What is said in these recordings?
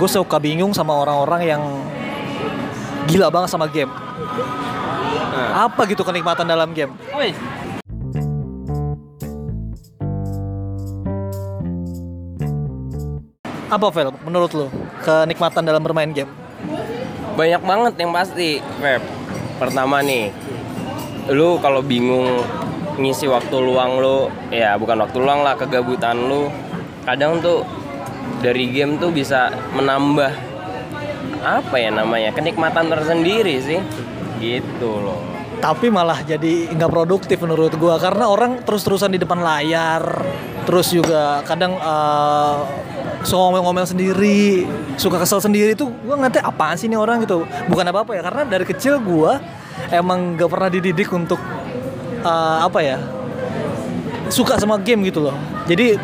gue suka bingung sama orang-orang yang gila banget sama game. Apa gitu kenikmatan dalam game? Wih, Apa Vel menurut lo kenikmatan dalam bermain game? banyak banget yang pasti, Feb. Pertama nih, lu kalau bingung ngisi waktu luang lu, ya bukan waktu luang lah, kegabutan lu, kadang tuh dari game tuh bisa menambah apa ya namanya kenikmatan tersendiri sih, gitu loh. Tapi malah jadi nggak produktif menurut gua karena orang terus-terusan di depan layar, terus juga kadang eh, suka ngomel-ngomel sendiri, suka kesel sendiri tuh gua ngeliatnya apaan sih ini orang gitu. Bukan apa-apa ya karena dari kecil gua emang gak pernah dididik untuk eh, apa ya suka sama game gitu loh. Jadi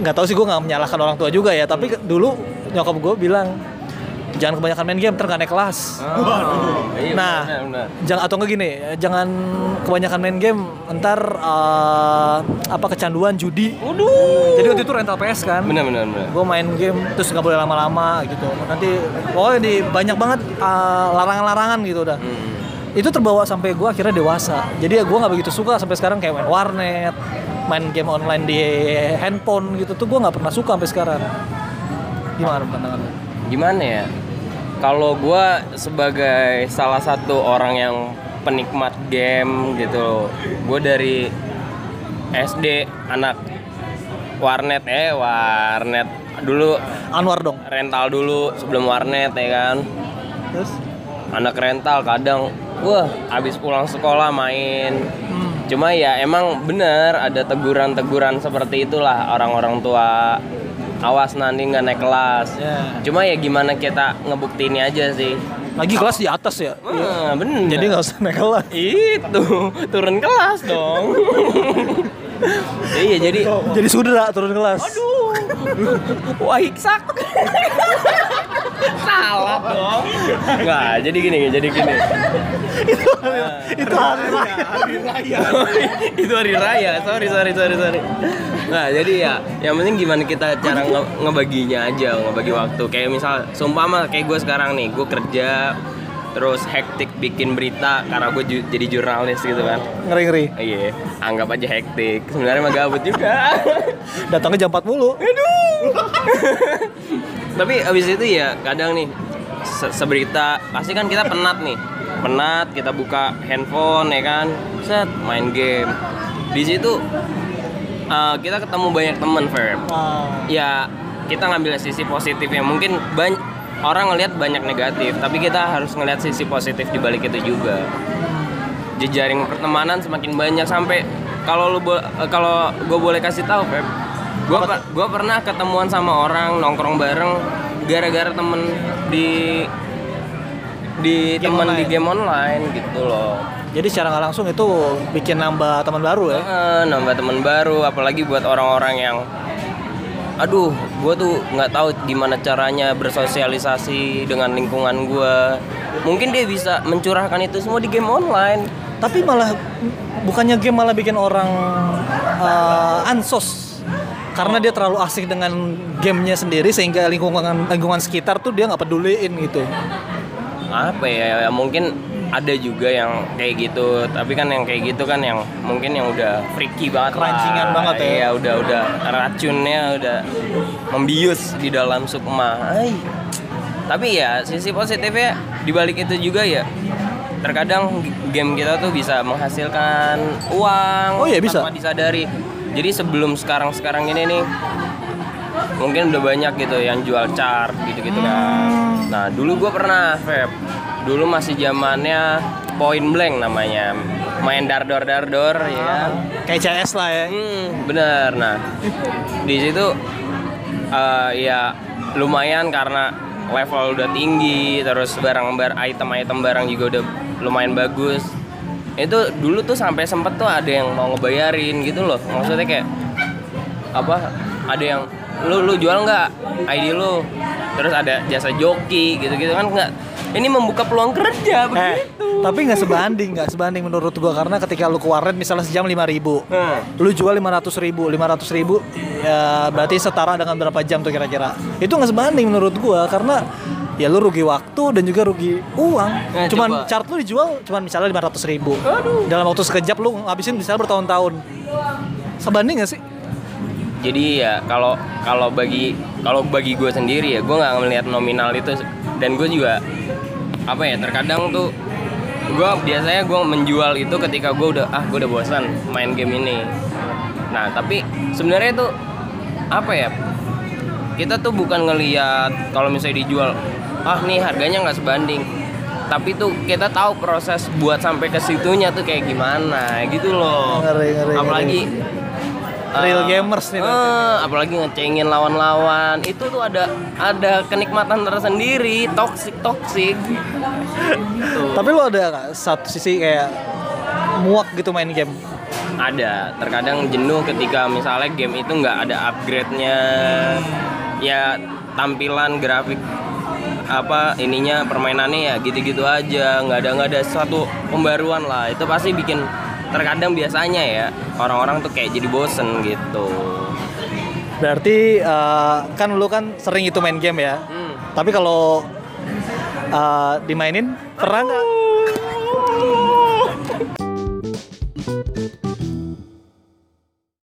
nggak tahu sih gua nggak menyalahkan orang tua juga ya, tapi dulu nyokap gue bilang jangan kebanyakan main game, ntar nggak naik kelas. Iya, Nah, benar, benar. jangan atau enggak gini, jangan kebanyakan main game, ntar eh, apa kecanduan judi. Waduh. Jadi waktu itu rental PS kan. Benar, benar, benar. Gue main game terus nggak boleh lama-lama gitu. Nanti pokoknya di banyak banget eh, larangan-larangan gitu udah. Hmm. Itu terbawa sampai gue akhirnya dewasa. Jadi ya gue nggak begitu suka sampai sekarang kayak main warnet, main game online di handphone gitu tuh gue nggak pernah suka sampai sekarang. Gimana pandangan gimana ya kalau gue sebagai salah satu orang yang penikmat game gitu gue dari SD anak warnet eh warnet dulu Anwar dong. rental dulu sebelum warnet ya kan Terus? anak rental kadang wah habis pulang sekolah main. Cuma ya emang bener ada teguran-teguran seperti itulah orang-orang tua awas nanti nggak naik kelas Ya. Cuma ya gimana kita ngebuktiinnya aja sih. Lagi kelas di atas ya. Ah, bener. Jadi nggak usah naik kelas. itu turun kelas dong. iya jadi Jadi sudra turun kelas. aduh. Wah, hiksak. Salah dong. Nggak, jadi gini, jadi gini. itu itu hari raya. itu hari raya. Sorry, sorry, sorry, sorry. Nah, jadi ya, yang penting gimana kita cara nge- ngebaginya aja, ngebagi waktu. Kayak misal, sumpama kayak gue sekarang nih, gue kerja, terus hektik bikin berita karena gue ju- jadi jurnalis gitu kan. Ngeri ngeri. Iya, anggap aja hektik. Sebenarnya mah gabut juga. Datangnya jam 4 mulu. Tapi abis itu ya kadang nih se- seberita pasti kan kita penat nih. Penat, kita buka handphone ya kan. Set main game. Di situ uh, kita ketemu banyak temen, Feb. Ah, Ya kita ngambil sisi positifnya. Mungkin banyak orang ngelihat banyak negatif, tapi kita harus ngelihat sisi positif di balik itu juga. Jejaring pertemanan semakin banyak sampai kalau lu kalau gue boleh kasih tahu, Feb. Gua per- gua pernah ketemuan sama orang nongkrong bareng gara-gara temen di di Game temen di online. game online gitu loh. jadi secara nggak langsung itu bikin nambah teman baru ya. Nambah teman baru apalagi buat orang-orang yang aduh gue tuh nggak tahu gimana caranya bersosialisasi dengan lingkungan gue mungkin dia bisa mencurahkan itu semua di game online Tapi malah bukannya game malah bikin orang eh, ansos karena dia terlalu asik dengan gamenya sendiri sehingga lingkungan lingkungan sekitar tuh dia nggak peduliin gitu. apa ya, ya mungkin ada juga yang kayak gitu tapi kan yang kayak gitu kan yang mungkin yang udah freaky banget lah. Kerancingan banget ya. iya udah udah racunnya udah membius di dalam sukma Ay. tapi ya sisi positifnya dibalik itu juga ya terkadang game kita tuh bisa menghasilkan uang Oh iya, bisa. tanpa disadari jadi sebelum sekarang sekarang ini nih mungkin udah banyak gitu yang jual chart gitu-gitu kan. Nah dulu gue pernah, Feb. Dulu masih zamannya point blank namanya, main dardor dardor ya kan. Kayak CS lah ya. Hmm, bener. Nah di situ eh, ya lumayan karena level udah tinggi, terus barang bar item-item barang juga udah lumayan bagus. Itu dulu tuh sampai sempet tuh ada yang mau ngebayarin gitu loh. Maksudnya kayak apa? Ada yang lu lu jual nggak ID lu? Terus ada jasa joki gitu-gitu kan nggak ini membuka peluang kerja Eh, begitu tapi nggak sebanding, nggak sebanding menurut gua karena ketika lu ke warnet misalnya sejam 5000 ribu, Nah, lu jual 500 ribu, 500 ribu ya berarti setara dengan berapa jam tuh kira-kira? Itu nggak sebanding menurut gua karena ya lu rugi waktu dan juga rugi uang. Nah, cuman coba. chart lu dijual cuman misalnya 500 ribu. Dalam waktu sekejap lu ngabisin misalnya bertahun-tahun. Sebanding gak sih? jadi ya kalau kalau bagi kalau bagi gue sendiri ya gue nggak melihat nominal itu dan gue juga apa ya terkadang tuh gue biasanya gue menjual itu ketika gue udah ah gue udah bosan main game ini nah tapi sebenarnya itu apa ya kita tuh bukan ngelihat kalau misalnya dijual ah nih harganya nggak sebanding. Tapi tuh kita tahu proses buat sampai ke situnya tuh kayak gimana gitu loh. Ngeri, ngeri, apalagi Real eh, gamers nih eh, apalagi ngecengin lawan-lawan. Itu tuh ada ada kenikmatan tersendiri toksik toksik Tuh. Tapi lu ada nggak satu sisi kayak muak gitu main game? ada. Terkadang jenuh ketika misalnya game itu nggak ada upgrade-nya. Ya tampilan grafik apa ininya permainannya ya gitu-gitu aja nggak ada nggak ada suatu pembaruan lah itu pasti bikin terkadang biasanya ya orang-orang tuh kayak jadi bosen gitu Berarti eh, kan lu kan sering itu main game ya. Hmm. Tapi kalau eh, dimainin pernah nggak?